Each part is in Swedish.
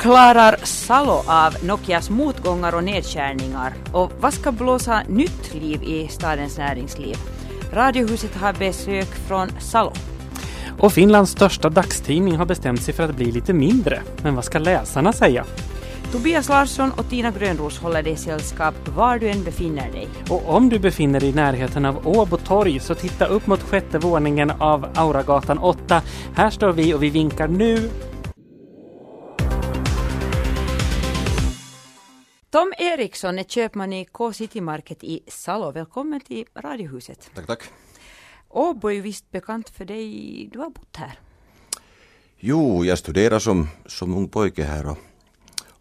Klarar Salo av Nokias motgångar och nedskärningar? Och vad ska blåsa nytt liv i stadens näringsliv? Radiohuset har besök från Salo. Och Finlands största dagstidning har bestämt sig för att bli lite mindre. Men vad ska läsarna säga? Tobias Larsson och Tina Grönros håller dig sällskap var du än befinner dig. Och om du befinner dig i närheten av Åbo torg så titta upp mot sjätte våningen av Auragatan 8. Här står vi och vi vinkar nu Tom Eriksson är köpman i K-City Market i Salo. Välkommen till Radiohuset. Tack, tack. Åbo är ju visst bekant för dig. Du har bott här. Jo, jag studerade som, som ung pojke här och,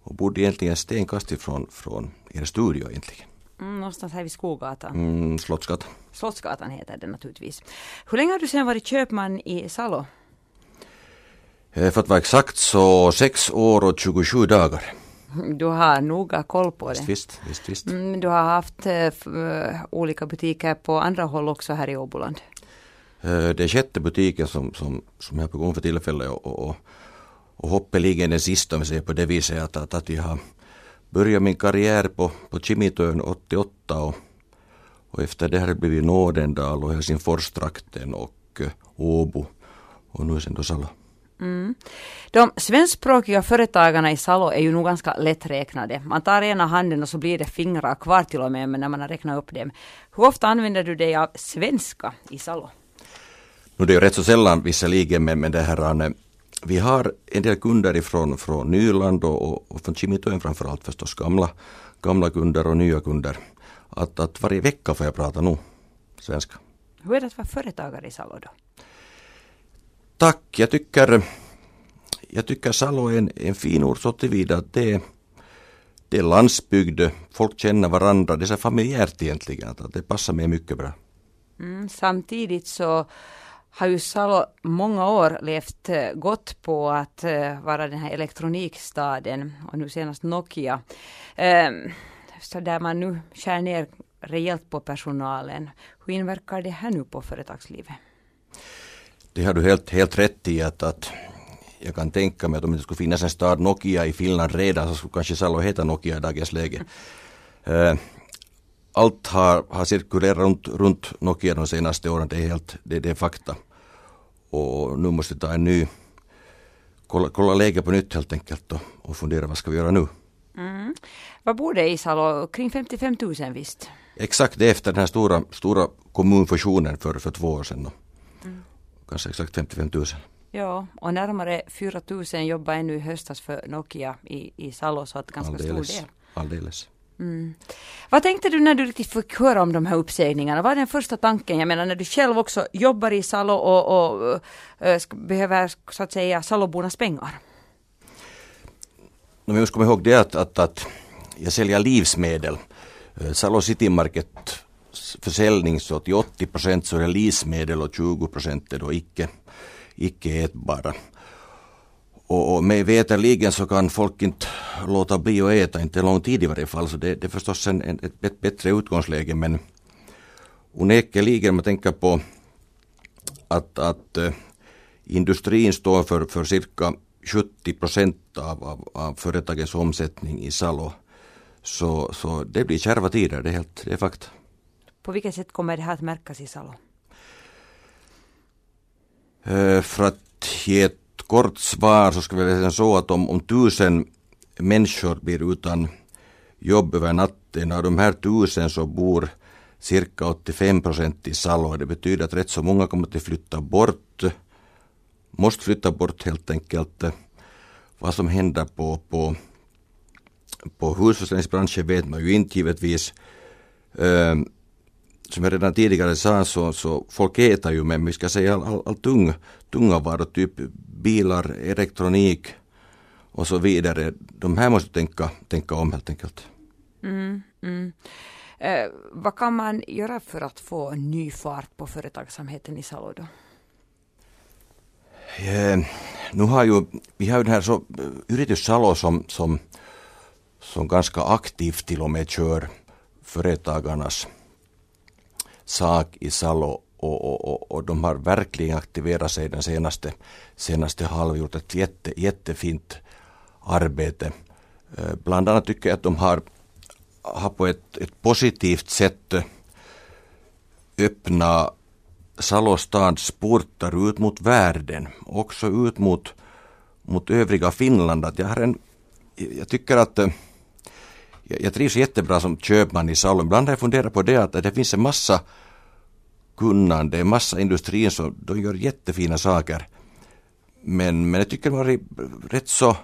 och bodde egentligen stenkast ifrån från er studio egentligen. Mm, någonstans här vid Skogatan. Mm, Slottsgatan. Slottsgatan heter det naturligtvis. Hur länge har du sedan varit köpman i Salo? Eh, För att vara exakt så sex år och 27 dagar. Du har noga koll på det. Visst, visst, visst. Mm, du har haft eh, eh, olika butiker på andra håll också här i Åboland. Eh, Det är sjätte butiken som, som, som jag är på gång för tillfället och, och, och, och hoppeligen den sista om vi säger på det viset att, att, att jag har börjat min karriär på, på Kimitön 88 och, och efter det har det blivit Nådendal och Helsingforstrakten och Åbo och nu sen då Salo. Mm. De svenskspråkiga företagarna i Salo är ju nog ganska lätträknade. Man tar ena handen och så blir det fingrar kvar till och med när man har räknat upp dem. Hur ofta använder du dig av svenska i Salo? Nu det är ju rätt så sällan visserligen men, men det här eh, vi har en del kunder ifrån från Nyland och, och, och från Kimitön framförallt förstås gamla, gamla kunder och nya kunder. Att, att varje vecka får jag prata nu svenska. Hur är det att vara företagare i Salo då? Tack, jag tycker, jag tycker Salo är en, en fin ort så tillvida att det är, det är landsbygd, folk känner varandra, det är så familjärt egentligen, att det passar mig mycket bra. Mm, samtidigt så har ju Salo många år levt eh, gott på att eh, vara den här elektronikstaden och nu senast Nokia. Ehm, så där man nu skär ner rejält på personalen. Hur inverkar det här nu på företagslivet? Det har du helt, helt rätt i att, att jag kan tänka mig att om det skulle finnas en stad Nokia i Finland redan så skulle kanske Salo heta Nokia i dagens läge. Eh, Allt har, har cirkulerat runt, runt Nokia de senaste åren, det är helt, det, det är fakta. Och nu måste vi ta en ny, kolla, kolla läget på nytt helt enkelt och, och fundera vad ska vi göra nu. Mm. Vad bor det i Salo? Kring 55 000 visst? Exakt det efter den här stora, stora kommunfusionen för, för två år sedan. Kanske exakt 55 000. Ja, och närmare 4 000 jobbar ännu i höstas för Nokia i, i Salo, så att ganska stor Alldeles. del. Alldeles. Mm. Vad tänkte du när du riktigt fick höra om de här uppsägningarna? Vad är den första tanken? Jag menar när du själv också jobbar i Salo och, och äh, ska- behöver så att säga Salobornas pengar. No, vi måste komma ihåg det att, att, att jag säljer livsmedel. Eh, Salo City Market försäljning så till 80 procent så är det livsmedel och 20 procent är då icke, icke ätbara. Och, och mig veterligen så kan folk inte låta bli att äta, inte lång tid i varje fall. Så det, det är förstås en, en, ett bättre utgångsläge men onekligen om man tänker på att, att eh, industrin står för, för cirka 70 procent av, av, av företagens omsättning i Salo. Så, så det blir kärva tider, det är, helt, det är fakta. På vilket sätt kommer det här att märkas i Salo? Eh, för att ge ett kort svar så skulle jag säga så att om, om tusen människor blir utan jobb över natten, av de här tusen så bor cirka 85 procent i Salo. Det betyder att rätt så många kommer att flytta bort, måste flytta bort helt enkelt. Vad som händer på, på, på husförsäljningsbranschen vet man ju inte givetvis. Eh, Eh, som jag redan tidigare sa så, så folk äter ju men vi ska säga all, all, all tung, tunga varor, typ bilar, elektronik och så vidare. De här måste tänka, tänka om helt enkelt. Mm, mm. Eh, vad kan man göra för att få ny fart på företagsamheten i Salo då? Eh, nu har ju, vi har ju den här så, Yritys Salo som, som, som ganska aktivt till och med kör företagarnas sak i Salo och, och, och, och, de har verkligen aktiverat sig den senaste, senaste halvåret. Ett jätte, jättefint arbete. Eh, bland annat tycker jag att de har, har på ett, ett positivt sätt eh, öppna Salostads portar ut mot världen, också ut mot, mot övriga Finland. Att jag, har en, jag tycker att eh, jag, jag trivs jättebra som köpman i Salo. Ibland har jag funderat på det att det finns en massa kunnande, en massa industrier som de gör jättefina saker. Men, men jag tycker de har varit rätt så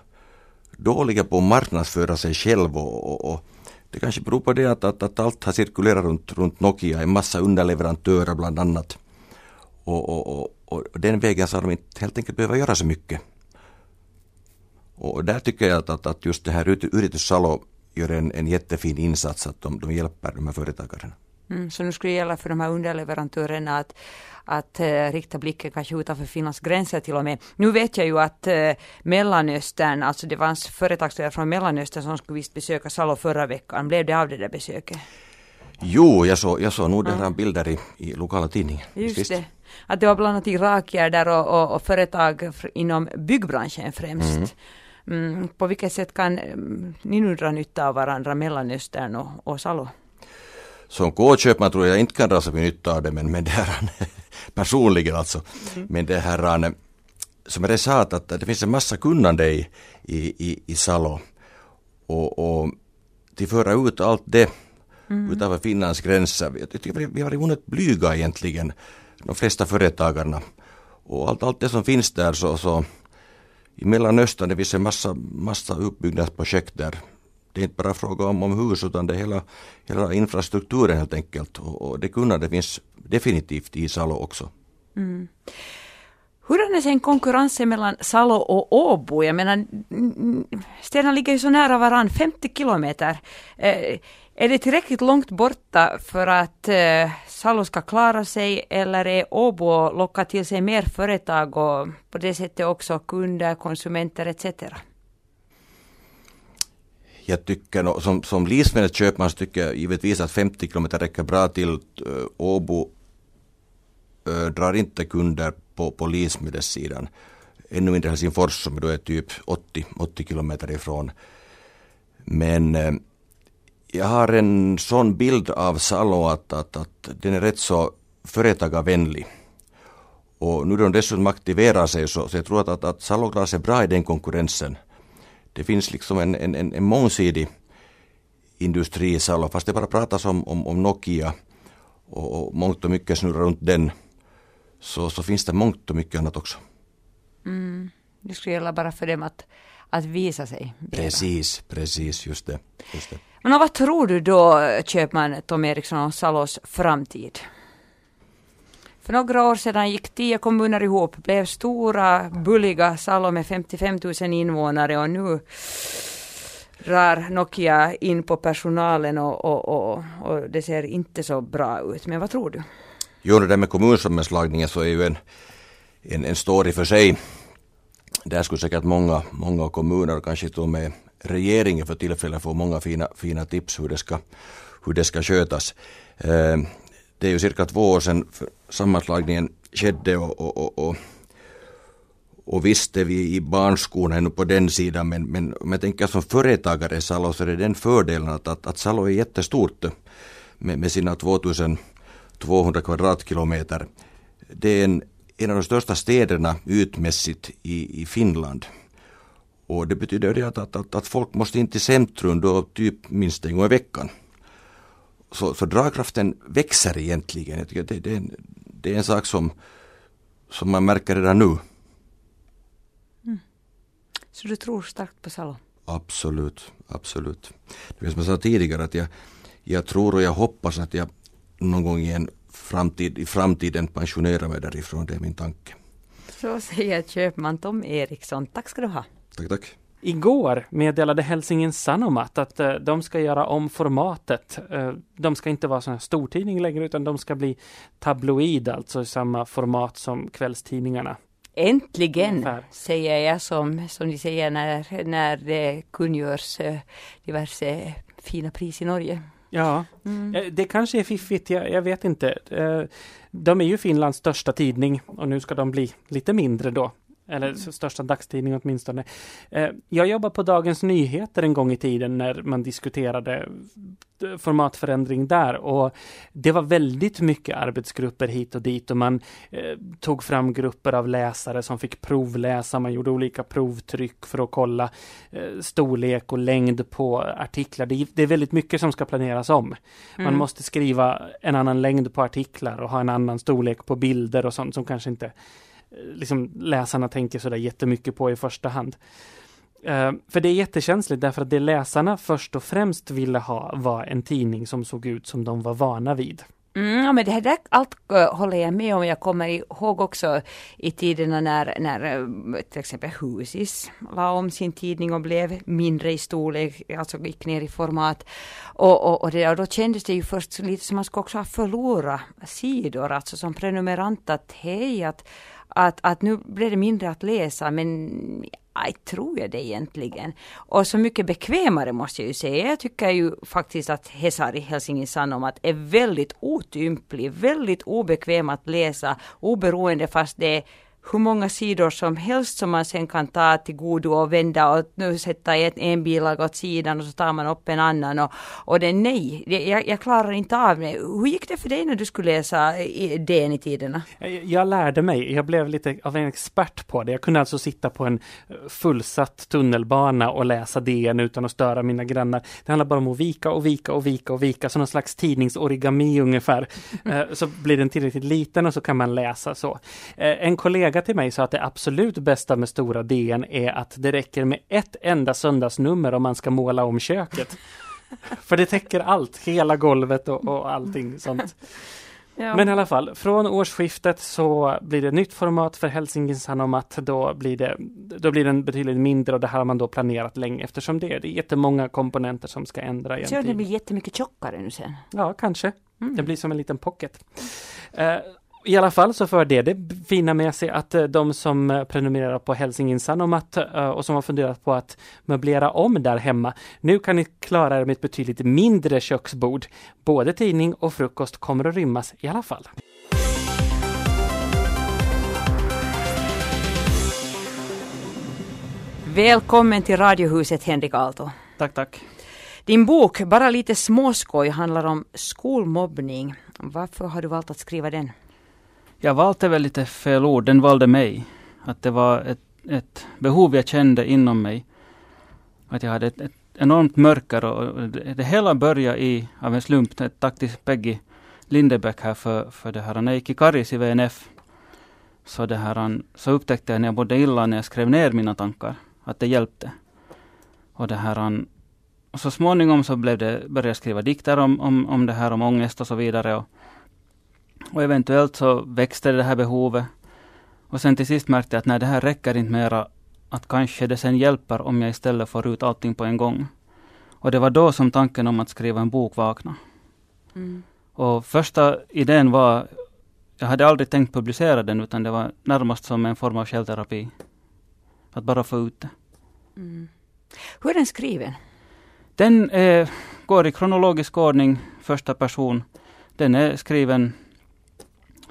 dåliga på att marknadsföra sig själv och, och, och det kanske beror på det att, att, att allt har cirkulerat runt, runt Nokia, en massa underleverantörer bland annat. Och, och, och, och den vägen så har de inte helt enkelt behöva göra så mycket. Och där tycker jag att, att, just det här Yritys Salo gör en, en jättefin insats att de, de hjälper de här företagarna. Mm, så nu skulle det gälla för de här underleverantörerna att, att uh, rikta blicken kanske utanför Finlands gränser till och med. Nu vet jag ju att uh, Mellanöstern, alltså det fanns företagsledare från Mellanöstern som skulle visst besöka Salo förra veckan. Blev det av det där besöket? Jo, jag såg, jag såg nog ja. bilder i, i lokala tidningen. Just visst. det. Att det var bland annat irakier där och, och, och företag inom byggbranschen främst. Mm. Mm, på vilket sätt kan mm, ni nu dra nytta av varandra, Mellanöstern och, och Salo? Som K-köpman tror jag inte kan dra så mycket nytta av det, men, men det här, personligen alltså. Mm. Men det här, som jag sa, att det finns en massa kunnande i, i, i, i Salo. Och, och till föra ut allt det mm. utanför Finlands gränser. Jag tycker vi, har varit onödigt blyga egentligen, de flesta företagarna. Och allt, allt det som finns där så, så i Mellanöstern det finns en massa, massa uppbyggnadsprojekt där. Det är inte bara fråga om, om hus utan det är hela, hela infrastrukturen helt enkelt. Och, och det kunnandet finns definitivt i Salo också. Mm. Hur är sen konkurrensen mellan Salo och Åbo? Jag menar, städerna ligger ju så nära varandra, 50 kilometer. Eh, är det tillräckligt långt borta för att eh, Salo ska klara sig eller är Åbo och locka till sig mer företag och på det sättet också kunder, konsumenter etc? Jag tycker som, som livsmedelsköpman tycker jag givetvis att 50 kilometer räcker bra till. Eh, Åbo äh, drar inte kunder på, på livsmedelssidan. Ännu mindre Helsingfors som då är typ 80, 80 kilometer ifrån. Men eh, jag har en sån bild av Salo att, att, att den är rätt så företagarvänlig. Och nu då de dessutom aktiverar sig så, så jag tror att, att, att Salo klarar sig bra i den konkurrensen. Det finns liksom en, en, en, en mångsidig industri i Salo, fast det bara pratas om, om, om Nokia och, och mångt och mycket snurrar runt den. Så, så finns det mångt och mycket annat också. Mm. Det skulle gälla bara för dem att, att visa sig. Precis, precis, just det. Just det. Men vad tror du då, köpman Tom Eriksson, om Salos framtid? För några år sedan gick tio kommuner ihop, blev stora, bulliga Salo med 55 000 invånare och nu drar Nokia in på personalen och, och, och, och, det ser inte så bra ut. Men vad tror du? Jo, det där med kommunsammanslagningen så är ju en, en, en story för sig. Där skulle säkert många, många kommuner, kanske till och med regeringen för tillfället får många fina, fina tips hur det ska, hur det ska skötas. Eh, det är ju cirka två år sedan sammanslagningen skedde och, och, och, och, och visst är vi i barnskorna ännu på den sidan men, men om jag tänker som företagare i Salo så är det den fördelen att, att, att Salo är jättestort med, med sina 2200 kvadratkilometer. Det är en, en av de största städerna ytmässigt i, i Finland. Och det betyder det att, att, att, att folk måste in till centrum då typ minst en gång i veckan. Så, så dragkraften växer egentligen. Jag tycker det, det, är en, det är en sak som, som man märker redan nu. Mm. Så du tror starkt på Salo? Absolut, absolut. Det som jag sa tidigare att jag, jag tror och jag hoppas att jag någon gång i en framtid, i framtiden pensionerar mig därifrån. Det är min tanke. Så säger köpman Tom Eriksson. Tack ska du ha. Tack, tack. Igår meddelade Helsingin Sanomat att uh, de ska göra om formatet. Uh, de ska inte vara sån här stortidning längre utan de ska bli tabloid, alltså i samma format som kvällstidningarna. Äntligen, Ungefär. säger jag som, som de säger när, när det kungörs uh, diverse fina pris i Norge. Ja, mm. det kanske är fiffigt, jag, jag, vet inte. De är ju Finlands största tidning och nu ska de bli lite mindre då. Eller mm. största dagstidning åtminstone. Eh, jag jobbade på Dagens Nyheter en gång i tiden när man diskuterade formatförändring där och det var väldigt mycket arbetsgrupper hit och dit och man eh, tog fram grupper av läsare som fick provläsa, man gjorde olika provtryck för att kolla eh, storlek och längd på artiklar. Det, det, är väldigt mycket som ska planeras om. Man mm. måste skriva en annan längd på artiklar och ha en annan storlek på bilder och sånt som kanske inte Eh, liksom läsarna tänker sådär jättemycket på i första hand. Uh, för det är jättekänsligt därför att det läsarna först och främst ville ha var en tidning som såg ut som de var vana vid. Mm, ja, men det här där, allt eh, håller jag med om. Jag kommer ihåg också i tiderna när, när till exempel Husis la om sin tidning och blev mindre i storlek, alltså gick ner i format. Och, och, och, det, och då kändes det ju först lite som man skulle också ha förlorat sidor, alltså som prenumerant att hej, att att, att nu blir det mindre att läsa men jag tror jag det egentligen? Och så mycket bekvämare måste jag ju säga. Jag tycker ju faktiskt att Hesari Helsingin Sanomat är väldigt otymplig, väldigt obekväm att läsa oberoende fast det är hur många sidor som helst som man sen kan ta till godo och vända och nu sätta en, en bilaga åt sidan och så tar man upp en annan och, och det nej, jag, jag klarar inte av det. Hur gick det för dig när du skulle läsa DN i tiderna? Jag lärde mig, jag blev lite av en expert på det. Jag kunde alltså sitta på en fullsatt tunnelbana och läsa DN utan att störa mina grannar. Det handlar bara om att vika och vika och vika och vika, som någon slags tidningsorigami ungefär. Eh, så blir den tillräckligt liten och så kan man läsa så. Eh, en kollega kollega till mig sa att det absolut bästa med stora DN är att det räcker med ett enda söndagsnummer om man ska måla om köket. För det täcker allt, hela golvet och, och allting sånt. Ja. Men i alla fall, från årsskiftet så blir det nytt format för Helsingin Sanomat. Då blir, det, då blir den betydligt mindre och det här har man då planerat länge eftersom det är, det är jättemånga komponenter som ska ändra. Så det blir jättemycket tjockare nu sen? Ja, kanske. Mm. Det blir som en liten pocket. Uh, i alla fall så för det det fina med sig att eh, de som eh, prenumererar på Helsingin Sanomat eh, och som har funderat på att möblera om där hemma. Nu kan ni klara er med ett betydligt mindre köksbord. Både tidning och frukost kommer att rymmas i alla fall. Välkommen till Radiohuset Henrik Aalto. Tack, tack. Din bok Bara lite småskoj handlar om skolmobbning. Varför har du valt att skriva den? Jag valde väl lite fel ord, den valde mig. Att det var ett, ett behov jag kände inom mig. Att jag hade ett, ett enormt mörker och det, hela började i, av en slump, tack till Peggy Lindebäck här för, för det här. När jag gick i Karis i VNF så, det här, så upptäckte jag när jag mådde illa när jag skrev ner mina tankar, att det hjälpte. Och det här, och så småningom så blev det, började jag skriva dikter om, om, om det här, om ångest och så vidare. Och, och eventuellt så växte det här behovet. Och sen till sist märkte jag att nej, det här räcker inte mera. Att kanske det sen hjälper om jag istället får ut allting på en gång. Och det var då som tanken om att skriva en bok vaknade. Mm. Och första idén var, jag hade aldrig tänkt publicera den, utan det var närmast som en form av självterapi. Att bara få ut det. Mm. Hur är den skriven? Den är, går i kronologisk ordning, första person. Den är skriven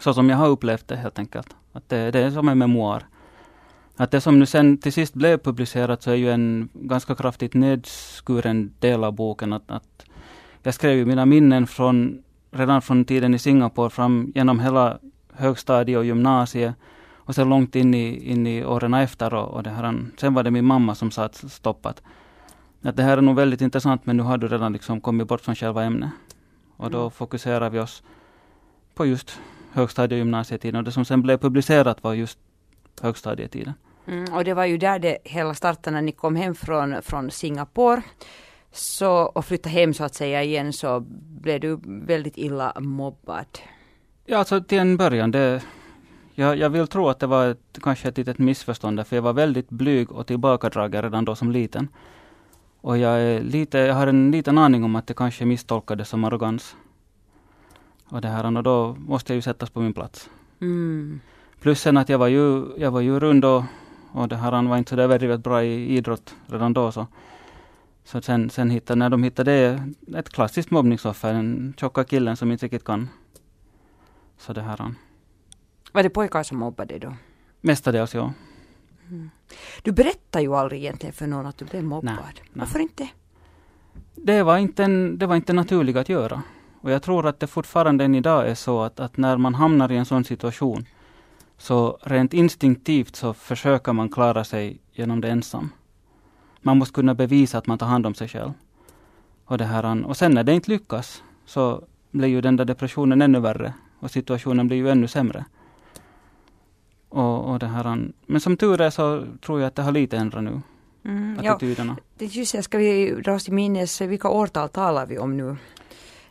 så som jag har upplevt det helt enkelt. Att det, det är som en memoar. Att det som nu sen till sist blev publicerat så är ju en ganska kraftigt nedskuren del av boken. Att, att jag skrev ju mina minnen från, redan från tiden i Singapore fram genom hela högstadiet och gymnasiet och sen långt in i, in i åren efter. Och, och det här, sen var det min mamma som sa att stoppat. Att det här är nog väldigt intressant men nu har du redan liksom kommit bort från själva ämnet. Och då mm. fokuserar vi oss på just högstadie och gymnasietiden. Och det som sen blev publicerat var just högstadietiden. Mm, och det var ju där det hela startade när ni kom hem från, från Singapore. Så, och flyttade hem så att säga igen så blev du väldigt illa mobbad. Ja, alltså till en början. Det, Jag, jag vill tro att det var ett, kanske ett litet missförstånd, för jag var väldigt blyg och tillbakadragen redan då som liten. Och jag, är lite, jag har en liten aning om att det kanske misstolkades som arrogans. Och, det här, och då måste jag ju sättas på min plats. Mm. Plus sen att jag var ju, jag var ju rund och, och det här han var inte så där väldigt bra i idrott redan då. Så, så sen, sen hittade, när de hittade ett klassiskt mobbningsoffer, den tjocka killen som inte riktigt kan. Så det här han. Var det pojkar som mobbade då? Mestadels ja. Mm. Du berättar ju aldrig egentligen för någon att du blev mobbad. Nej, nej. Varför inte? Det var inte, en, det var inte naturligt att göra. Och jag tror att det fortfarande än idag är så att, att när man hamnar i en sån situation så rent instinktivt så försöker man klara sig genom det ensam. Man måste kunna bevisa att man tar hand om sig själv. Och, det här, och sen när det inte lyckas så blir ju den där depressionen ännu värre och situationen blir ju ännu sämre. Och, och det här, men som tur är så tror jag att det har lite ändrat nu. Mm, ja, attityderna. det just ska vi dra oss till minnes, vilka årtal talar vi om nu?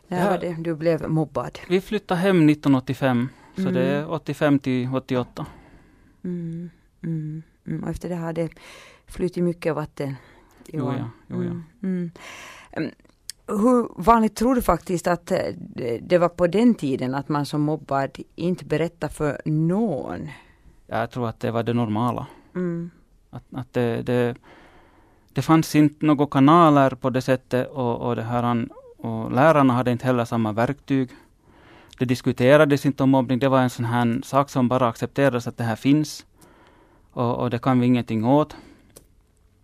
När Ja. var det du blev mobbad? Vi flyttade hem 1985, så Mm. det är 85 till 88. Mm, mm, mm. Och efter det har det flutit mycket vatten. i Jo, ån. ja, jo, ja. Mm, mm. Hur vanligt tror du faktiskt att eh, det var på den tiden att man som mobbad inte berättar för någon? Jag tror att det var det normala. Mm. Att, att det, det, det fanns inte några kanaler på det sättet och, och, det här, och lärarna hade inte heller samma verktyg. Det diskuterades inte om mobbning. Det var en sån här sak som bara accepterades att det här finns. Och, och det kan vi ingenting åt.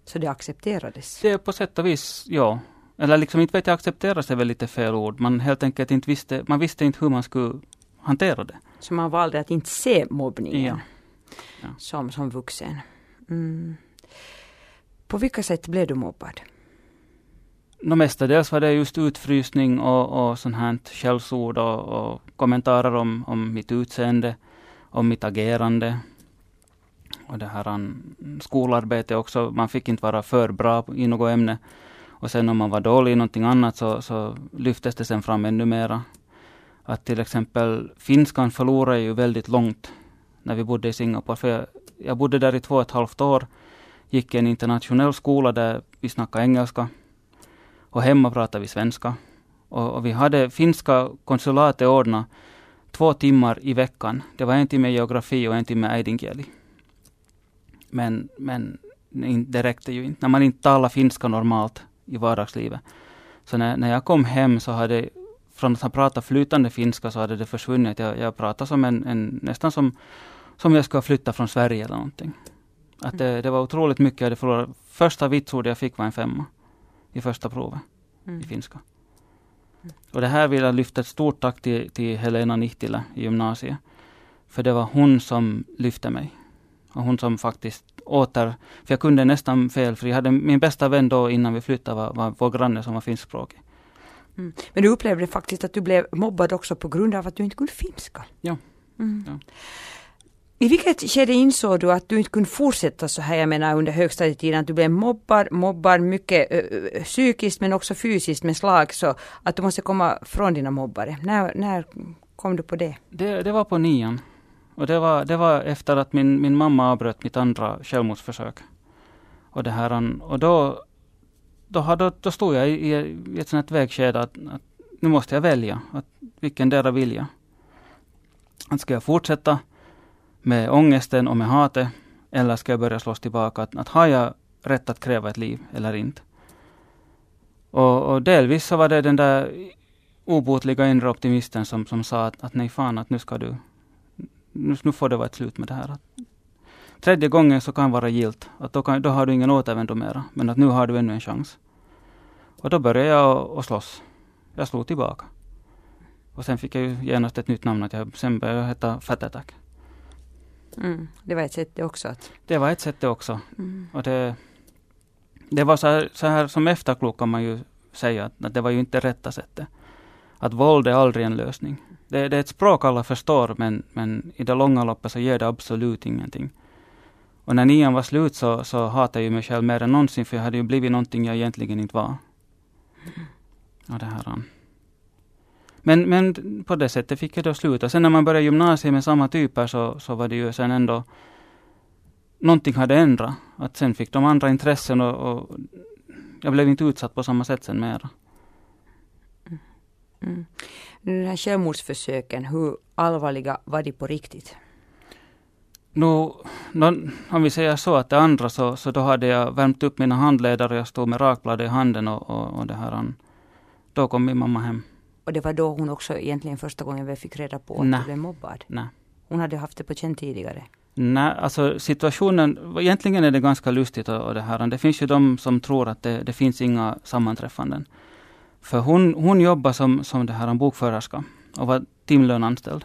Så det accepterades? Det är på sätt och vis, ja. Eller liksom inte vet jag, accepteras är väl lite fel ord. Man helt enkelt inte visste, man visste inte hur man skulle hantera det. Så man valde att inte se mobbningen Ja. Ja. Som, som vuxen. Mm. På vilka sätt blev du mobbad? No, mestadels var det just utfrysning och, och sånt här skällsord och, och kommentarer om, om mitt utseende, om mitt agerande. Och det här um, skolarbete också, man fick inte vara för bra i något ämne. Och sen om man var dålig i någonting annat så, så lyftes det sen fram ännu mera. Att till exempel finskan förlorade ju väldigt långt när vi bodde i Singapore. För jag, jag bodde där i två och ett halvt år, gick i en internationell skola där vi snackade engelska. Och hemma pratade vi svenska. Och, och vi hade finska konsulatet ordnat två timmar i veckan. Det var en timme geografi och en timme äidinkieli. Men, men det räckte ju inte. När man inte talar finska normalt i vardagslivet. Så när, när jag kom hem så hade, från att ha pratat flytande finska så hade det försvunnit. Jag, jag pratade som en, en, nästan som, som jag skulle flytta från Sverige eller någonting. Att det, det var otroligt mycket jag hade förlorat. Första vitsordet jag fick var en femma i första provet Mm. i finska. Och det här vill jag lyfta ett stort tack till, till Helena Nihtilä i gymnasiet. För det var hon som lyfte mig. Och hon som faktiskt åter, för jag kunde nästan fel, för jag hade min bästa vän då innan vi flyttade var, var vår granne som var finskspråkig. Mm. Men du upplevde faktiskt att du blev mobbad också på grund av att du inte kunde finska? Ja. Mm. Ja. I vilket skede insåg du att du inte kunde fortsätta så här, jag menar under högstadietiden, att du blev mobbad, mobbad mycket ö, ö, psykiskt men också fysiskt med slag, så att du måste komma från dina mobbare. När, när kom du på det? Det, det var på nian. Och det var, det var efter att min, min mamma avbröt mitt andra självmordsförsök. Och, det här, och då, då, hade, då stod jag i, i ett sånt vägskede att, att nu måste jag välja. Att vilken dera vill jag? Att ska jag fortsätta med ångesten och med hatet eller ska jag börja slåss tillbaka? Att, att har jag rätt att kräva ett liv eller inte? Och, och delvis så var det den där obotliga inre optimisten som, som sa att, att nej fan, att nu ska du, nu, nu får det vara ett slut med det här. Att, tredje gången så kan vara gilt, att då, kan, då har du ingen återvändo mera, men att nu har du ännu en chans. Och då började jag att slåss. Jag slog tillbaka. Och sen fick jag ju genast ett nytt namn, att jag, sen började jag heta Fat Attack. Mm. Det var ett sätt det också att... Det var ett sätt det också. Mm. Och det, det var så här, så här som efterklok kan man ju säga att, att det var ju inte rätta sättet. Att våld är aldrig en lösning. Det, det är ett språk alla förstår men, men i det långa loppet så ger det absolut ingenting. Och när nian var slut så, så hatade jag mig själv mer än någonsin för jag hade ju blivit någonting jag egentligen inte var. Och det här. Men, men på det sättet fick jag då sluta. Sen när man började gymnasiet med samma typer så, så var det ju sen ändå någonting hade ändrat. Att sen fick de andra intressen och, och jag blev inte utsatt på samma sätt sen mera. Mm. Den här självmordsförsöken, hur allvarliga var de på riktigt? Nu, om vi säger så att det andra så, så då hade jag värmt upp mina handleder och jag stod med rakblad i handen och, och, och det här. Då kom min mamma hem. Och det var då hon också egentligen första gången vi fick reda på att Nej. du blev mobbad? Nej. Hon hade haft det på känn tidigare? Nej, alltså situationen, egentligen är det ganska lustigt och, och det här. Det finns ju de som tror att det, det finns inga sammanträffanden. För hon, hon jobbar som, som det här en bokförarska och var timlönanställd.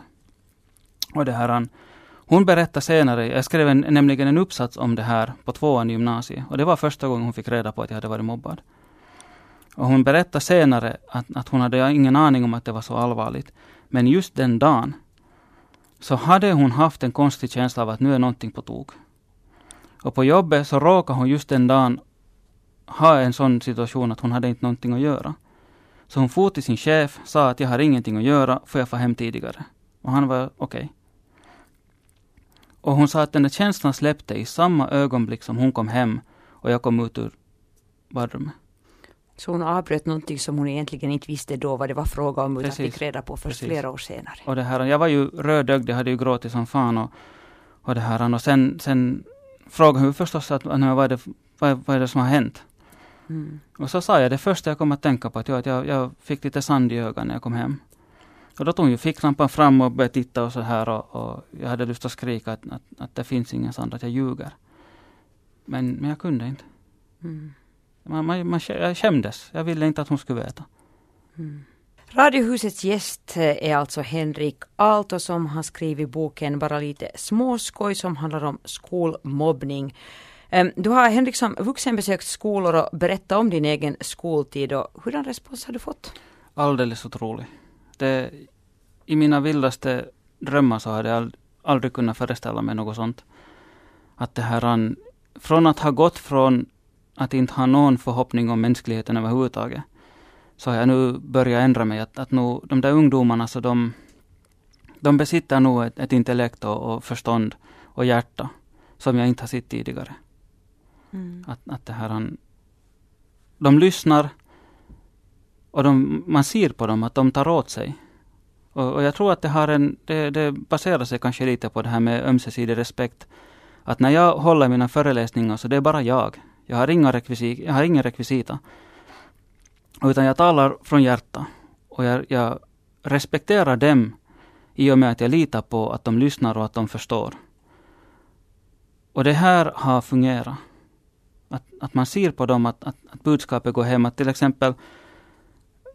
Och det här, hon berättar senare, jag skrev en, nämligen en uppsats om det här på tvåan i gymnasiet. Och det var första gången hon fick reda på att jag hade varit mobbad. Och hon berättar senare att, att hon hade ingen aning om att det var så allvarligt. Men just den dagen så hade hon haft en konstig känsla av att nu är någonting på tok. Och på jobbet så råkade hon just den dagen ha en sån situation att hon hade inte någonting att göra. Så hon for till sin chef, sa att jag har ingenting att göra, får jag få hem tidigare? Och han var okej. Okay. Och hon sa att den där känslan släppte i samma ögonblick som hon kom hem och jag kom ut ur badrummet. Så hon avbröt någonting som hon egentligen inte visste då vad det var fråga om, utan Precis. fick reda på först Precis. flera år senare. Och det här, jag var ju rödögd, jag hade ju gråtit som fan och, och det här. Och sen, sen frågade hon förstås att, vad, är det, vad, vad är det som har hänt? Mm. Och så sa jag det första jag kom att tänka på, att jag, att jag, jag fick lite sand i ögonen när jag kom hem. Och då tog hon ju ficklampan fram och började titta och så här och, och jag hade lust att skrika att, att, att det finns ingen sand, att jag ljuger. Men, men jag kunde inte. Mm. Man, man, man, jag skämdes. Jag ville inte att hon skulle veta. Mm. Radiohusets gäst eh, är alltså Henrik Aalto som har skrivit boken Bara lite småskoj som handlar om skolmobbning. Du har Henrik som vuxen besökt skolor och berättat om din egen skoltid. Och hurdan respons har du fått? Alldeles otrolig. Det, I mina vildaste drömmar så hade jag aldrig kunnat föreställa mig något sånt. Att det här, från att ha gått från att inte ha någon förhoppning om mänskligheten överhuvudtaget, så har jag nu börjat ändra mig. Att, att nu, de där ungdomarna, så de, de besitter nog ett, ett intellekt och, och, förstånd och hjärta som jag inte har sett tidigare. Mm. Att, att det här, de lyssnar och de, man ser på dem att de tar åt sig. Och, och jag tror att det, har en, det, det baserar sig kanske lite på det här med ömsesidig respekt. Att när jag håller mina föreläsningar så det är bara jag. Jag har inga rekvisit, jag har ingen rekvisita. Utan jag talar från hjärta. Och jag, jag respekterar dem i och med att jag litar på att de lyssnar och att de förstår. Och det här har fungerat. Att, att man ser på dem att, att, att budskapet går hem. Att till exempel,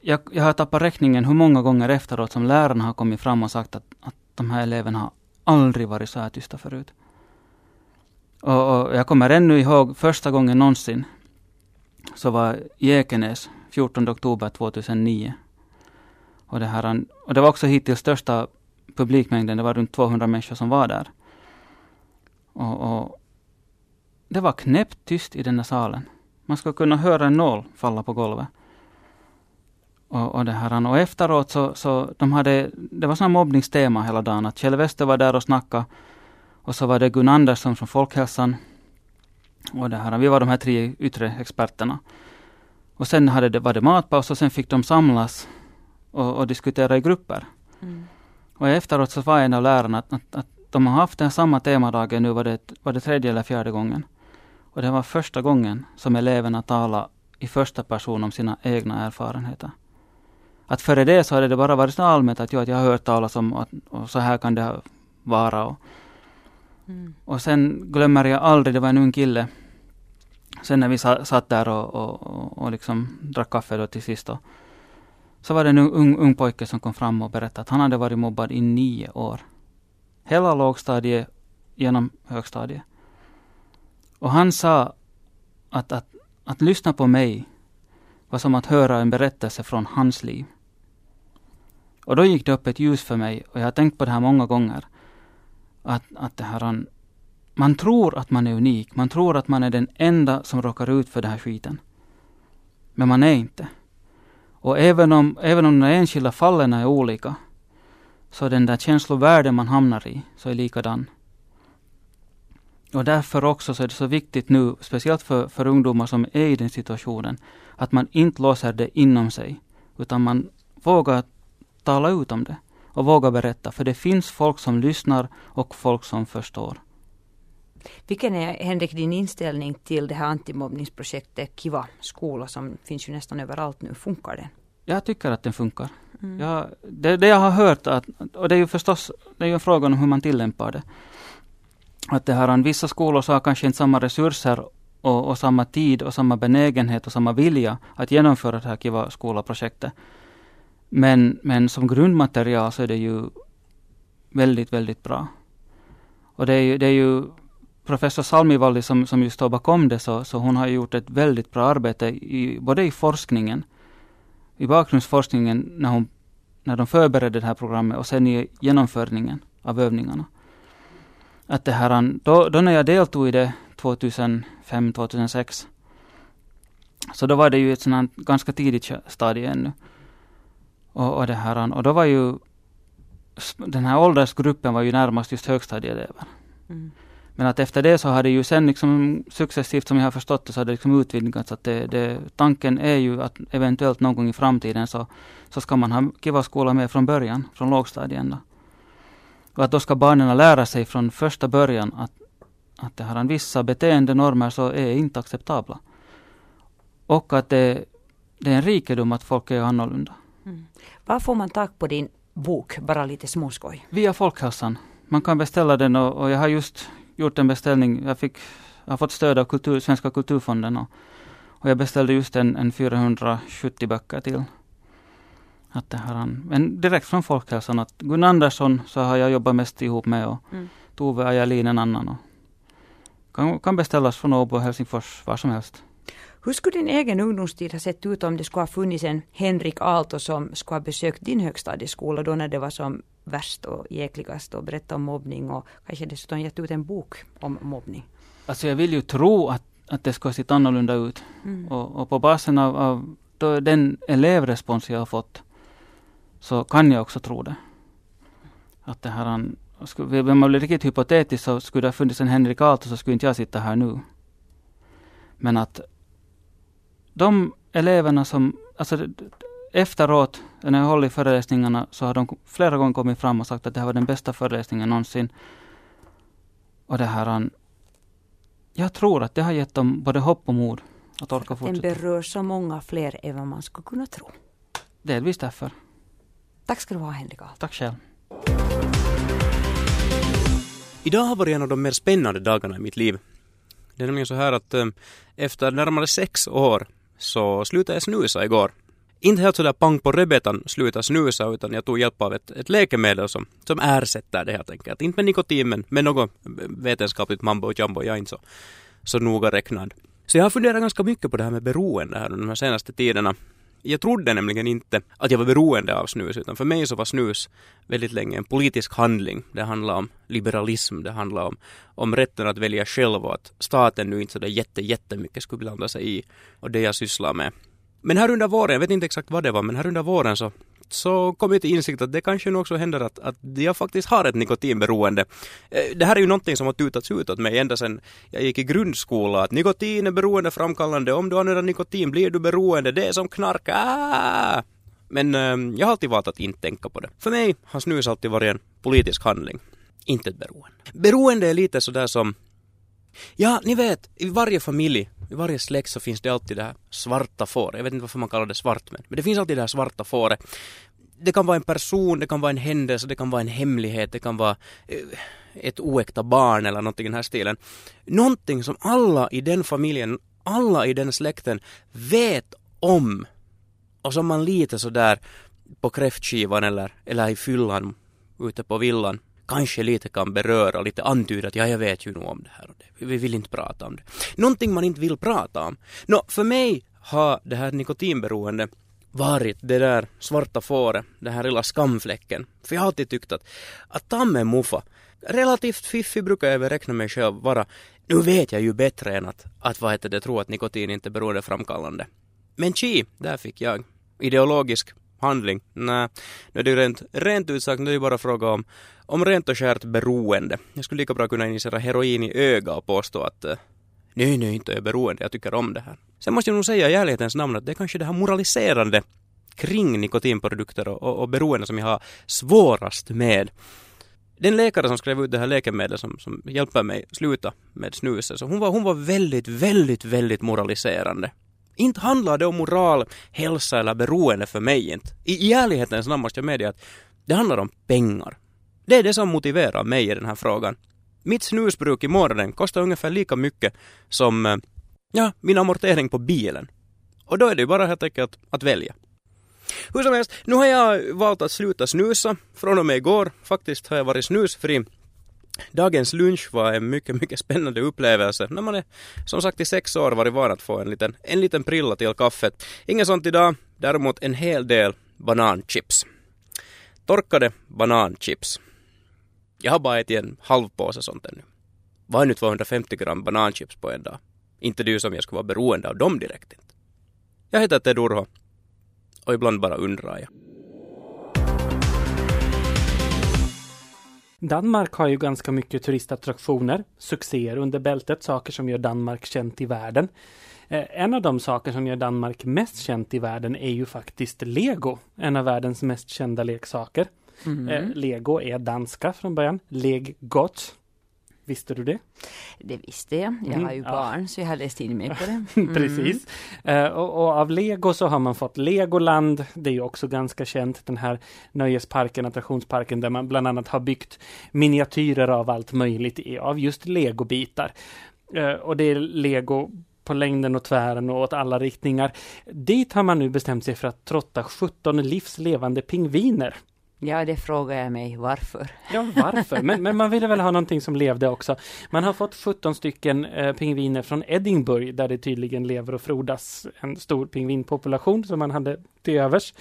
jag, jag har tappat räkningen hur många gånger efteråt som lärarna har kommit fram och sagt att, att de här eleverna har aldrig varit så här tysta förut. Och, och, jag kommer ännu ihåg första gången någonsin så var i Ekenäs 14 oktober 2009. Och det, här, och det var också hittills största publikmängden, det var runt 200 människor som var där. Och, och det var knäpptyst i den där salen. Man skulle kunna höra en nål falla på golvet. Och, och, det här, och efteråt så, så de hade, det var sån mobbningstema hela dagen. Att Kjell Wester var där och snackade och så var det Gun Andersson från Folkhälsan. Och det här, vi var de här tre yttre experterna. Och sen hade det, var det matpaus och sen fick de samlas och, och diskutera i grupper. Mm. Och efteråt så var en av lärarna att, att, att de har haft den samma temadagen nu var det, var det tredje eller fjärde gången. Och det var första gången som eleverna talade i första person om sina egna erfarenheter. Att före det så hade det bara varit så allmänt att, ja, att jag har hört talas om att och så här kan det vara. Och, Mm. Och sen glömmer jag aldrig, det var en ung kille. Sen när vi satt där och, och, och liksom drack kaffe då till sist. Då, så var det en ung, ung pojke som kom fram och berättade att han hade varit mobbad i nio år. Hela lågstadiet genom högstadiet. Och han sa att, att, att lyssna på mig var som att höra en berättelse från hans liv. Och då gick det upp ett ljus för mig och jag har tänkt på det här många gånger att, att det här, man tror att man är unik. Man tror att man är den enda som råkar ut för den här skiten. Men man är inte. Och även om, även om de enskilda fallen är olika, så den där känslovärlden man hamnar i, så är likadan. Och därför också så är det så viktigt nu, speciellt för, för ungdomar som är i den situationen, att man inte låser det inom sig, utan man vågar tala ut om det och vågar berätta, för det finns folk som lyssnar och folk som förstår. Vilken är, Henrik, din inställning till det här antimobbningsprojektet Kiva skola som finns ju nästan överallt nu? Funkar det? Jag tycker att den funkar. Mm. Jag, det, det jag har hört, att, och det är ju förstås det är ju en fråga om hur man tillämpar det. Att det här, vissa skolor har kanske inte samma resurser och, och, samma tid och samma benägenhet och samma vilja att genomföra det här Kiva skola-projektet. Men, men som grundmaterial så är det ju väldigt, väldigt bra. Och det är ju, det är ju professor Salmivalli som, som just står bakom det, så, så hon har gjort ett väldigt bra arbete i, både i forskningen, i bakgrundsforskningen när, hon, när de förberedde det här programmet och sen i genomförningen av övningarna. Att det här, då, då när jag deltog i det 2005-2006, så då var det ju ett sådant ganska tidigt stadie ännu. Och, och, det här, och då var ju den här åldersgruppen var ju närmast just högstadieelever. Mm. Men att efter det så har det ju sen liksom successivt, som jag har förstått det, så har det liksom utvidgats. Att det, det, tanken är ju att eventuellt någon gång i framtiden så, så ska man ha Kiva-skola med från början, från lågstadien. Då. Och att då ska barnen lära sig från första början att, att det har en vissa beteendenormer så är inte acceptabla. Och att det, det är en rikedom att folk är annorlunda. Mm. Var får man tag på din bok, bara lite småskoj? Via Folkhälsan. Man kan beställa den och, och jag har just gjort en beställning. Jag, fick, jag har fått stöd av kultur, Svenska kulturfonden och, och jag beställde just en, en 470 böcker till. Att det här, men direkt från Folkhälsan. Att Gun Andersson så har jag jobbat mest ihop med och mm. Tove Ajalin en annan. Och kan, kan beställas från Åbo och Helsingfors var som helst. Hur skulle din egen ungdomstid ha sett ut om det skulle ha funnits en Henrik Aalto som skulle ha besökt din högstadieskola då när det var som värst och jäkligast och berättat om mobbning och kanske dessutom gett ut en bok om mobbning? Alltså jag vill ju tro att, att det skulle ha sett annorlunda ut. Mm. Och, och, på basen av, av den elevrespons jag har fått så kan jag också tro det. Att det här, om man blir riktigt hypotetisk så skulle det ha funnits en Henrik Aalto så skulle inte jag sitta här nu. Men att de eleverna som, alltså efteråt, när jag hållit föreläsningarna, så har de flera gånger kommit fram och sagt att det här var den bästa föreläsningen någonsin. Och det här, jag tror att det har gett dem både hopp och mod att orka fortsätta. Den berör så många fler än vad man skulle kunna tro. Delvis därför. Tack ska du ha Henrik Tack själv. Idag har varit en av de mer spännande dagarna i mitt liv. Det är nämligen så här att ähm, efter närmare sex år så slutade jag snusa igår. Inte helt sådär pang på rebetan sluta snusa utan jag tog hjälp av ett, ett läkemedel som, som ersätter det helt enkelt. Inte med nikotin men med något vetenskapligt mambo och jumbo, jag är inte så, så noga räknad. Så jag har funderat ganska mycket på det här med beroende här de här senaste tiderna. Jag trodde nämligen inte att jag var beroende av snus, utan för mig så var snus väldigt länge en politisk handling. Det handlar om liberalism, det handlar om, om rätten att välja själv och att staten nu inte sådär jätte, jättemycket skulle blanda sig i och det jag sysslar med. Men här under våren, jag vet inte exakt vad det var, men här under våren så så kom jag till insikt att det kanske nu också händer att, att jag faktiskt har ett nikotinberoende. Eh, det här är ju någonting som har tutats ut åt mig ända sedan jag gick i grundskola, att nikotin är beroendeframkallande, om du använder nikotin blir du beroende, det är som knark, ah! Men äh, jag har alltid valt att inte tänka på det. För mig har snus alltid varit en politisk handling, inte ett beroende. Beroende är lite sådär som Ja, ni vet, i varje familj, i varje släkt så finns det alltid det här svarta fåret. Jag vet inte varför man kallar det svart, men, men det finns alltid det här svarta fåret. Det kan vara en person, det kan vara en händelse, det kan vara en hemlighet, det kan vara eh, ett oäkta barn eller någonting i den här stilen. Någonting som alla i den familjen, alla i den släkten vet om och som man lite sådär på kräftskivan eller, eller i fyllan ute på villan kanske lite kan beröra, lite antyda att ja, jag vet ju nog om det här och det. Vi vill inte prata om det. Någonting man inte vill prata om. Nå, för mig har det här nikotinberoende varit det där svarta fåret, den här lilla skamfläcken. För jag har alltid tyckt att, att ta med muffa, relativt fiffig brukar jag väl räkna mig själv vara. Nu vet jag ju bättre än att, att vad heter det, tro att nikotin inte är beroendeframkallande. Men chi, där fick jag ideologisk handling. Nej, nu är det ju rent, rent ut sagt, nu är det bara fråga om, om rent och skärt beroende. Jag skulle lika bra kunna injicera heroin i öga och påstå att eh, nej, nej, inte är jag beroende, jag tycker om det här. Sen måste jag nog säga i ärlighetens namn att det är kanske det här moraliserande kring nikotinprodukter och, och, och beroende som jag har svårast med. Den läkare som skrev ut det här läkemedlet som, som hjälper mig sluta med snuset, så hon var, hon var väldigt, väldigt, väldigt moraliserande. Inte handlar det om moral, hälsa eller beroende för mig inte. I, i ärlighetens namn måste jag medge att det handlar om pengar. Det är det som motiverar mig i den här frågan. Mitt snusbruk i månaden kostar ungefär lika mycket som eh, ja, min amortering på bilen. Och då är det ju bara helt enkelt att välja. Hur som helst, nu har jag valt att sluta snusa från och med igår. Faktiskt har jag varit snusfri. Dagens lunch var en mycket, mycket spännande upplevelse. När man är som sagt i sex år varit van att få en liten, en liten prilla till kaffet. Inget sånt idag, däremot en hel del bananchips. Torkade bananchips. Jag har bara ätit en halv påse sånt ännu. Vad är nu 250 gram bananchips på en dag? Inte du som jag skulle vara beroende av dem direkt inte. Jag heter Ted Urho och ibland bara undrar jag. Danmark har ju ganska mycket turistattraktioner, succéer under bältet, saker som gör Danmark känt i världen. Eh, en av de saker som gör Danmark mest känt i världen är ju faktiskt Lego, en av världens mest kända leksaker. Mm. Lego är danska från början, Leg Got, Visste du det? Det visste jag. Jag mm, har ju ja. barn så jag har läst in mig på det. Mm. Precis. Uh, och, och, av Lego så har man fått Legoland. Det är ju också ganska känt den här nöjesparken, attraktionsparken där man bland annat har byggt miniatyrer av allt möjligt av just legobitar. Uh, och det är Lego på längden och tvären och åt alla riktningar. Dit har man nu bestämt sig för att trotta 17 livslevande pingviner. Ja, det frågar jag mig varför. Ja, varför? Men, men man ville väl ha någonting som levde också. Man har fått 17 stycken eh, pingviner från Edinburgh där det tydligen lever och frodas en stor pingvinpopulation som man hade till övers.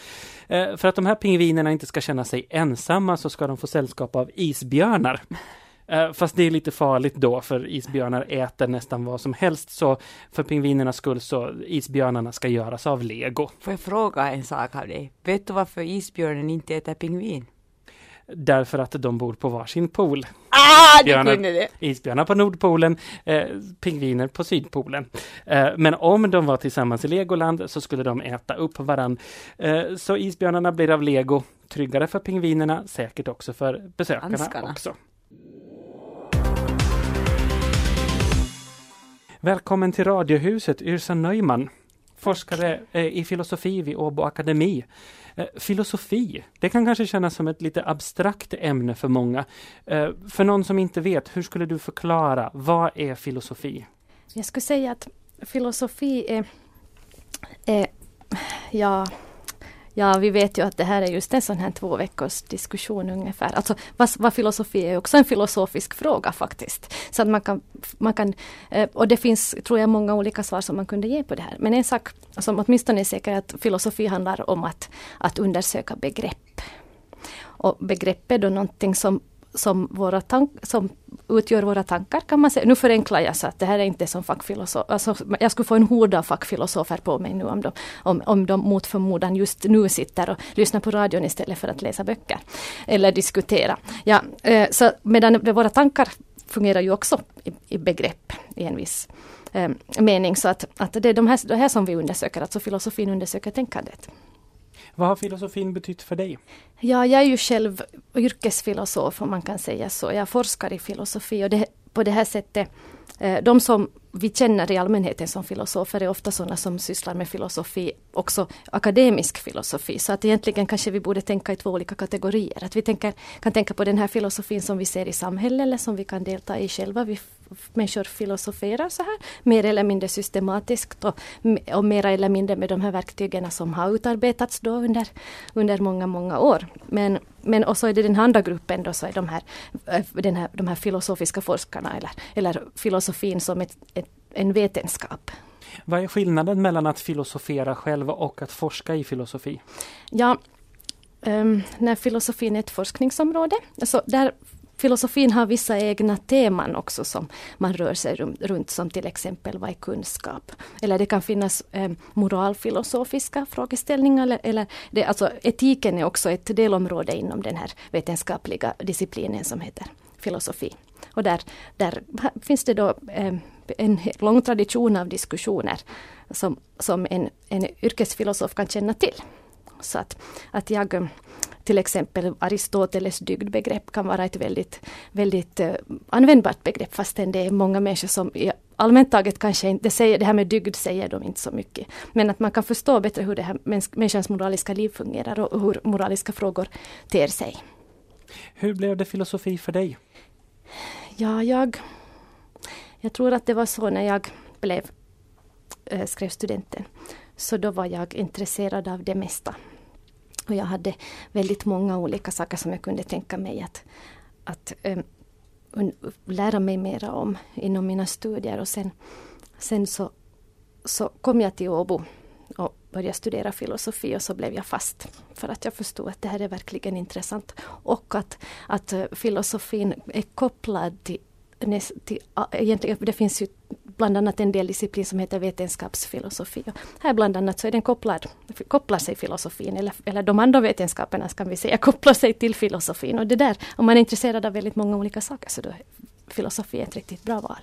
Eh, för att de här pingvinerna inte ska känna sig ensamma så ska de få sällskap av isbjörnar. Eh, fast det är lite farligt då för isbjörnar äter nästan vad som helst så för pingvinernas skull så isbjörnarna ska göras av lego. Får jag fråga en sak av dig? Vet du varför isbjörnen inte äter pingvin? Därför att de bor på varsin pool. Ah, kunde det! Isbjörnar på Nordpolen, eh, pingviner på Sydpolen. Eh, men om de var tillsammans i Legoland så skulle de äta upp varann. Eh, så isbjörnarna blir av lego, tryggare för pingvinerna, säkert också för besökarna Hanskarna. också. Välkommen till Radiohuset, Yrsa Neumann, forskare eh, i filosofi vid Åbo Akademi. Eh, filosofi, det kan kanske kännas som ett lite abstrakt ämne för många. Eh, för någon som inte vet, hur skulle du förklara, vad är filosofi? Jag skulle säga att filosofi är, är ja, Ja, vi vet ju att det här är just en sån här två veckors diskussion ungefär. Alltså vad, vad filosofi är också en filosofisk fråga faktiskt. Så att man kan, man kan, eh, och det finns, tror jag, många olika svar som man kunde ge på det här. Men en sak som åtminstone är säker är att filosofi handlar om att, att undersöka begrepp. Och begrepp är då någonting som som, våra tank, som utgör våra tankar kan man säga. Nu förenklar jag så att det här är inte som fackfilosof. Alltså, jag skulle få en hord av fackfilosofer på mig nu om de, om, om de mot förmodan just nu sitter och lyssnar på radion istället för att läsa böcker. Eller diskutera. Ja, eh, så medan våra tankar fungerar ju också i, i begrepp i en viss eh, mening. Så att, att det är de här, det här som vi undersöker, alltså filosofin undersöker tänkandet. Vad har filosofin betytt för dig? Ja, jag är ju själv yrkesfilosof om man kan säga så. Jag forskar i filosofi och det, på det här sättet, eh, de som vi känner i allmänheten som filosofer är ofta sådana som sysslar med filosofi, också akademisk filosofi. Så att egentligen kanske vi borde tänka i två olika kategorier. Att vi tänker, kan tänka på den här filosofin som vi ser i samhället eller som vi kan delta i själva. Vi människor filosoferar så här, mer eller mindre systematiskt och, och mer eller mindre med de här verktygen som har utarbetats då under, under många, många år. Men, men och så är det den andra gruppen då så är de här, eh, den här, de här filosofiska forskarna eller, eller filosofin som ett, ett, en vetenskap. Vad är skillnaden mellan att filosofera själv och att forska i filosofi? Ja, um, när filosofin är ett forskningsområde, så där filosofin har vissa egna teman också som man rör sig runt, som till exempel vad är kunskap? Eller det kan finnas eh, moralfilosofiska frågeställningar. Eller, eller det, alltså etiken är också ett delområde inom den här vetenskapliga disciplinen som heter filosofi. Och där, där finns det då eh, en lång tradition av diskussioner som, som en, en yrkesfilosof kan känna till. Så att, att jag till exempel Aristoteles dygdbegrepp kan vara ett väldigt, väldigt uh, användbart begrepp fastän det är många människor som allmänt taget kanske inte säger, det här med dygd säger de inte så mycket. Men att man kan förstå bättre hur det här människans moraliska liv fungerar och hur moraliska frågor ter sig. Hur blev det filosofi för dig? Ja, jag, jag tror att det var så när jag blev, äh, skrev studenten. Så då var jag intresserad av det mesta. Och jag hade väldigt många olika saker som jag kunde tänka mig att, att um, lära mig mera om inom mina studier. Och sen, sen så, så kom jag till Åbo och började studera filosofi och så blev jag fast. För att jag förstod att det här är verkligen intressant. Och att, att eh, filosofin är kopplad till, till egentligen, det finns ju bland annat en del disciplin som heter vetenskapsfilosofi. Och här bland annat så är den kopplad, kopplar sig filosofin, eller, eller de andra vetenskaperna kan vi säga, kopplar sig till filosofin. Och det där, om man är intresserad av väldigt många olika saker så då är filosofi ett riktigt bra val.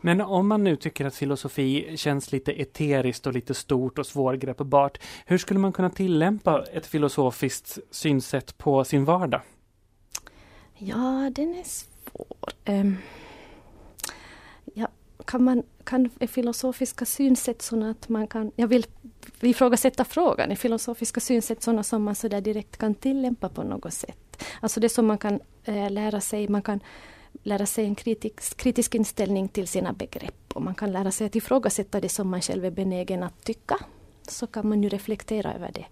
Men om man nu tycker att filosofi känns lite eteriskt och lite stort och svårgreppbart, hur skulle man kunna tillämpa ett filosofiskt synsätt på sin vardag? Ja, den är svår. Ja, kan man, kan filosofiska synsätt sådana att man kan, jag vill ifrågasätta frågan, är filosofiska synsätt sådana som man sådär direkt kan tillämpa på något sätt? Alltså det som man kan äh, lära sig, man kan lära sig en kritisk, kritisk inställning till sina begrepp och man kan lära sig att ifrågasätta det som man själv är benägen att tycka. Så kan man ju reflektera över det.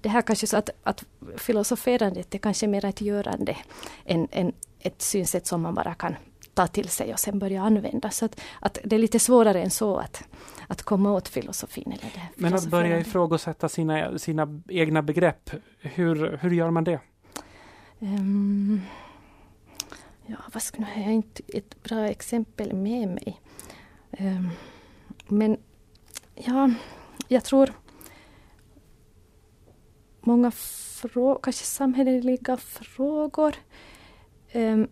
Det här kanske så att, att filosoferandet är kanske mer ett görande än, än ett synsätt som man bara kan ta till sig och sen börja använda. Så att, att det är lite svårare än så att, att komma åt filosofin. Eller det, Men att börja ifrågasätta sina, sina egna begrepp, hur, hur gör man det? Um, ja, vad ska, nu har jag inte ett bra exempel med mig. Um, men ja, jag tror många frågor, kanske samhälleliga frågor. Um,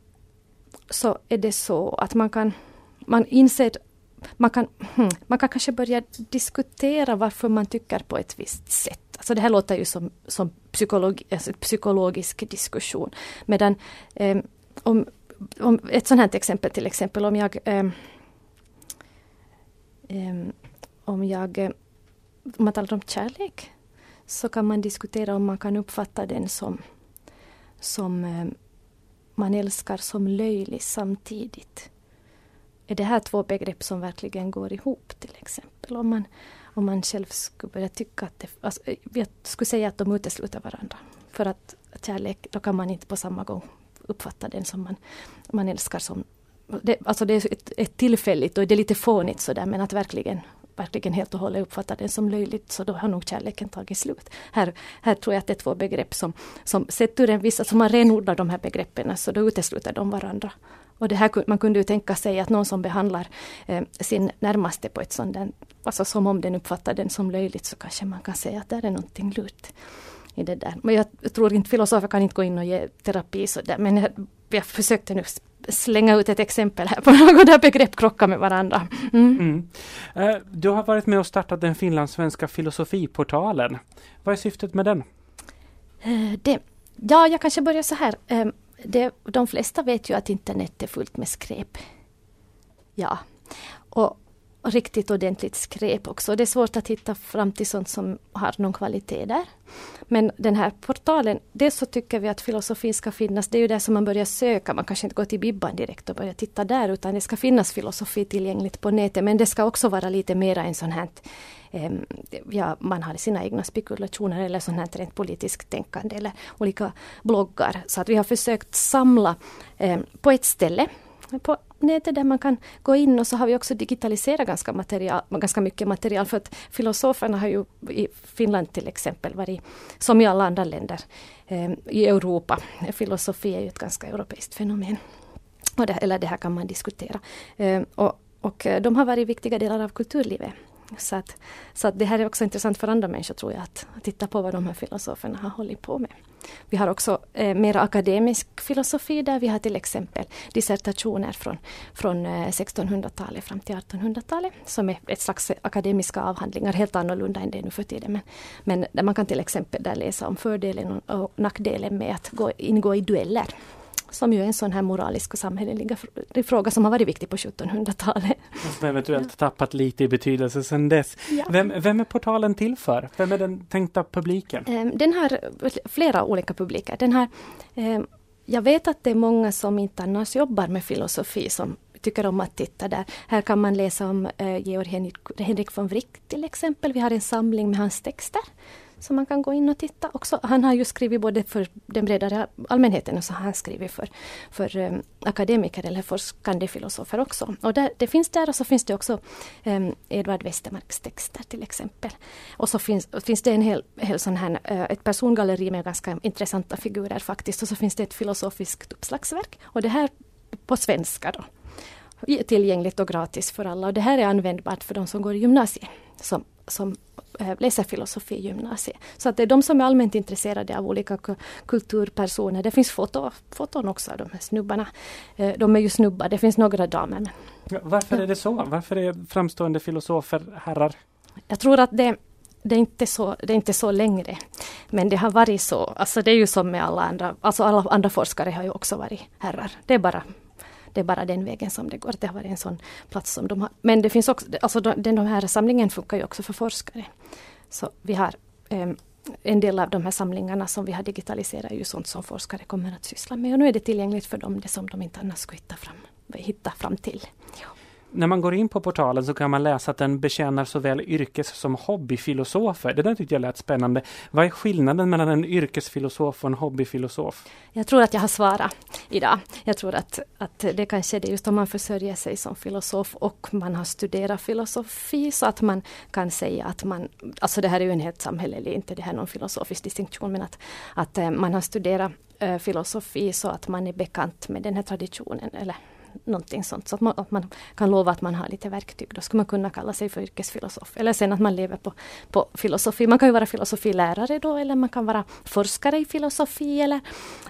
så är det så att man kan, man inser man kan, hmm, man kan kanske börja diskutera varför man tycker på ett visst sätt. Alltså det här låter ju som, som psykologi, alltså psykologisk diskussion. Medan eh, om, om ett sånt här exempel till exempel om jag eh, eh, om jag om man talar om kärlek så kan man diskutera om man kan uppfatta den som, som ehm, man älskar som löjlig samtidigt. Är det här två begrepp som verkligen går ihop till exempel? Om man, om man själv skulle börja tycka att det, alltså, jag skulle säga att de utesluter varandra. För att kärlek, då kan man inte på samma gång uppfatta den som man, man älskar som det, alltså det är ett, ett tillfälligt och det är lite fånigt sådär men att verkligen verkligen helt och hållet uppfattar den som löjligt så då har nog kärleken tagit slut. Här, här tror jag att det är två begrepp som, som sett ur en viss, alltså man renodlar de här begreppen så då utesluter de varandra. Och det här, man kunde ju tänka sig att någon som behandlar eh, sin närmaste på ett sånt där, alltså som om den uppfattar den som löjligt så kanske man kan säga att där är någonting lurt. I det där. Men jag tror inte filosofer kan inte gå in och ge terapi så där, men jag, jag försökte nu slänga ut ett exempel här på något där begrepp krockar med varandra. Mm. Mm. Uh, du har varit med och startat den finlandssvenska filosofiportalen. Vad är syftet med den? Uh, det, ja, jag kanske börjar så här. Uh, det, de flesta vet ju att internet är fullt med skräp. Ja. Och, riktigt ordentligt skräp också. Det är svårt att hitta fram till sånt som har någon kvalitet där. Men den här portalen, dels så tycker vi att filosofin ska finnas, det är ju där som man börjar söka, man kanske inte går till Bibban direkt och börjar titta där, utan det ska finnas filosofi tillgängligt på nätet, men det ska också vara lite mera en sån här eh, ja, man har sina egna spekulationer eller sånt här rent politiskt tänkande eller olika bloggar. Så att vi har försökt samla eh, på ett ställe på nätet där man kan gå in och så har vi också digitaliserat ganska, material, ganska mycket material för att filosoferna har ju i Finland till exempel varit, som i alla andra länder eh, i Europa, filosofi är ju ett ganska europeiskt fenomen. Och det, eller det här kan man diskutera. Eh, och, och eh, de har varit viktiga delar av kulturlivet så, att, så att det här är också intressant för andra människor tror jag, att, att titta på vad de här filosoferna har hållit på med. Vi har också eh, mer akademisk filosofi där vi har till exempel dissertationer från, från eh, 1600-talet fram till 1800-talet som är ett slags akademiska avhandlingar, helt annorlunda än det är nu för tiden. Men, men där man kan till exempel där läsa om fördelen och, och nackdelen med att gå, ingå i dueller som ju är en sån här moralisk och samhällelig fråga som har varit viktig på 1700-talet. Som eventuellt tappat lite i betydelse sedan dess. Ja. Vem, vem, är portalen till för? Vem är den tänkta publiken? Ehm, den har flera olika publiker. Den har, ehm, jag vet att det är många som inte annars jobbar med filosofi som tycker om att titta där. Här kan man läsa om eh, Georg Henrik von Wright till exempel. Vi har en samling med hans texter så man kan gå in och titta också. Han har ju skrivit både för den bredare allmänheten och så har han skrivit för, för um, akademiker eller forskande filosofer också. Och där, det finns där och så finns det också um, Edvard Westermarks texter till exempel. Och så finns, finns det en hel, hel sån här, uh, ett persongalleri med ganska intressanta figurer faktiskt. Och så finns det ett filosofiskt uppslagsverk. Och det här på svenska då tillgängligt och gratis för alla. Och det här är användbart för de som går i gymnasiet, som, som Eh, läser filosofi i gymnasiet. Så att det är de som är allmänt intresserade av olika kulturpersoner. Det finns foto, foton också av de här snubbarna. Eh, de är ju snubbar, det finns några damer. Men... Varför är det så? Varför är framstående filosofer herrar? Jag tror att det det är, inte så, det är inte så längre. Men det har varit så. Alltså det är ju som med alla andra, alltså alla andra forskare har ju också varit herrar. Det är bara det är bara den vägen som det går. Det har varit en sån plats som de har. Men det finns också, alltså den, här samlingen funkar ju också för forskare. Så vi har um, en del av de här samlingarna som vi har digitaliserat är ju sånt som forskare kommer att syssla med. Och nu är det tillgängligt för dem, det som de inte annars skulle hitta fram, hitta fram till. När man går in på portalen så kan man läsa att den betjänar såväl yrkes som hobbyfilosofer. Det där tyckte jag lät spännande. Vad är skillnaden mellan en yrkesfilosof och en hobbyfilosof? Jag tror att jag har svarat idag. Jag tror att, att det kanske är det just om man försörjer sig som filosof och man har studerat filosofi så att man kan säga att man, alltså det här är ju en helt samhällelig, inte det här någon filosofisk distinktion, men att, att eh, man har studerat eh, filosofi så att man är bekant med den här traditionen eller någonting sånt. Så att man, att man, kan lova att man har lite verktyg. Då skulle man kunna kalla sig för yrkesfilosof. Eller sen att man lever på, på filosofi. Man kan ju vara filosofilärare då eller man kan vara forskare i filosofi. Eller,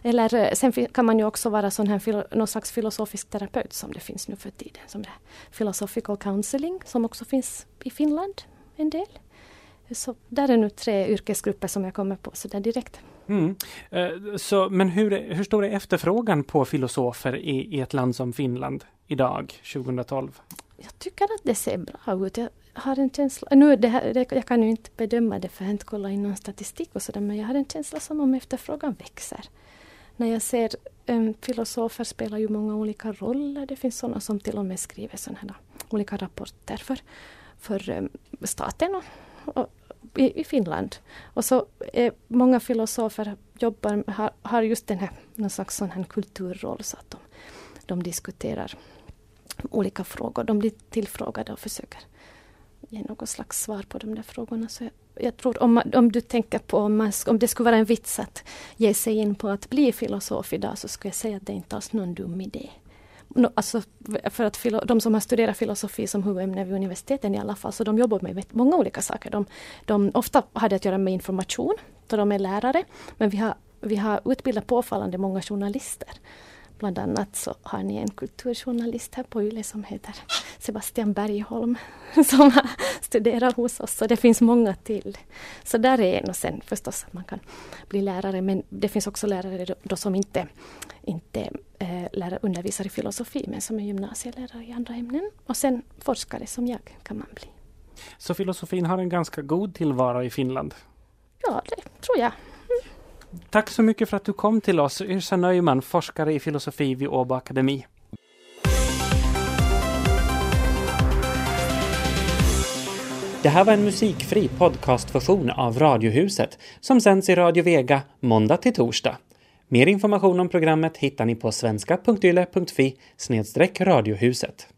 eller eh, sen kan man ju också vara sån här, någon slags filosofisk terapeut som det finns nu för tiden. Som det Philosophical counseling som också finns i Finland en del. Så där är nu tre yrkesgrupper som jag kommer på så där direkt. Mm. Eh, så, men hur, hur stor är efterfrågan på filosofer i, i ett land som Finland idag, 2012? Jag tycker att det ser bra ut. Jag har en känsla, nu det här, det, jag kan ju inte bedöma det för jag har inte kollat in någon statistik och sådär men jag har en känsla som om efterfrågan växer. När jag ser um, filosofer spelar ju många olika roller. Det finns sådana som till och med skriver sådana här olika rapporter för, för um, staten och, och i, i Finland. Och så är många filosofer jobbar, har, har just den här, någon slags sån här kulturroll så att de, de diskuterar olika frågor. De blir tillfrågade och försöker ge något slags svar på de där frågorna. Så jag, jag tror om, man, om du tänker på om, man, om det skulle vara en vits att ge sig in på att bli filosof idag så skulle jag säga att det inte alls någon dum idé. Alltså för att de som har studerat filosofi som huvudämne vid universiteten i alla fall, så de jobbar med många olika saker. De, de ofta har det att göra med information, då de är lärare. Men vi har, vi har utbildat påfallande många journalister. Bland annat så har ni en kulturjournalist här på YLE som heter Sebastian Bergholm som studerar hos oss och det finns många till. Så där är en och sen förstås att man kan bli lärare men det finns också lärare då, som inte, inte eh, lärare undervisar i filosofi men som är gymnasielärare i andra ämnen. Och sen forskare som jag kan man bli. Så filosofin har en ganska god tillvaro i Finland? Ja, det tror jag. Tack så mycket för att du kom till oss, Yrsa Neumann, forskare i filosofi vid Åbo Akademi. Det här var en musikfri podcastversion av Radiohuset som sänds i Radio Vega måndag till torsdag. Mer information om programmet hittar ni på svenska.yle.fi radiohuset.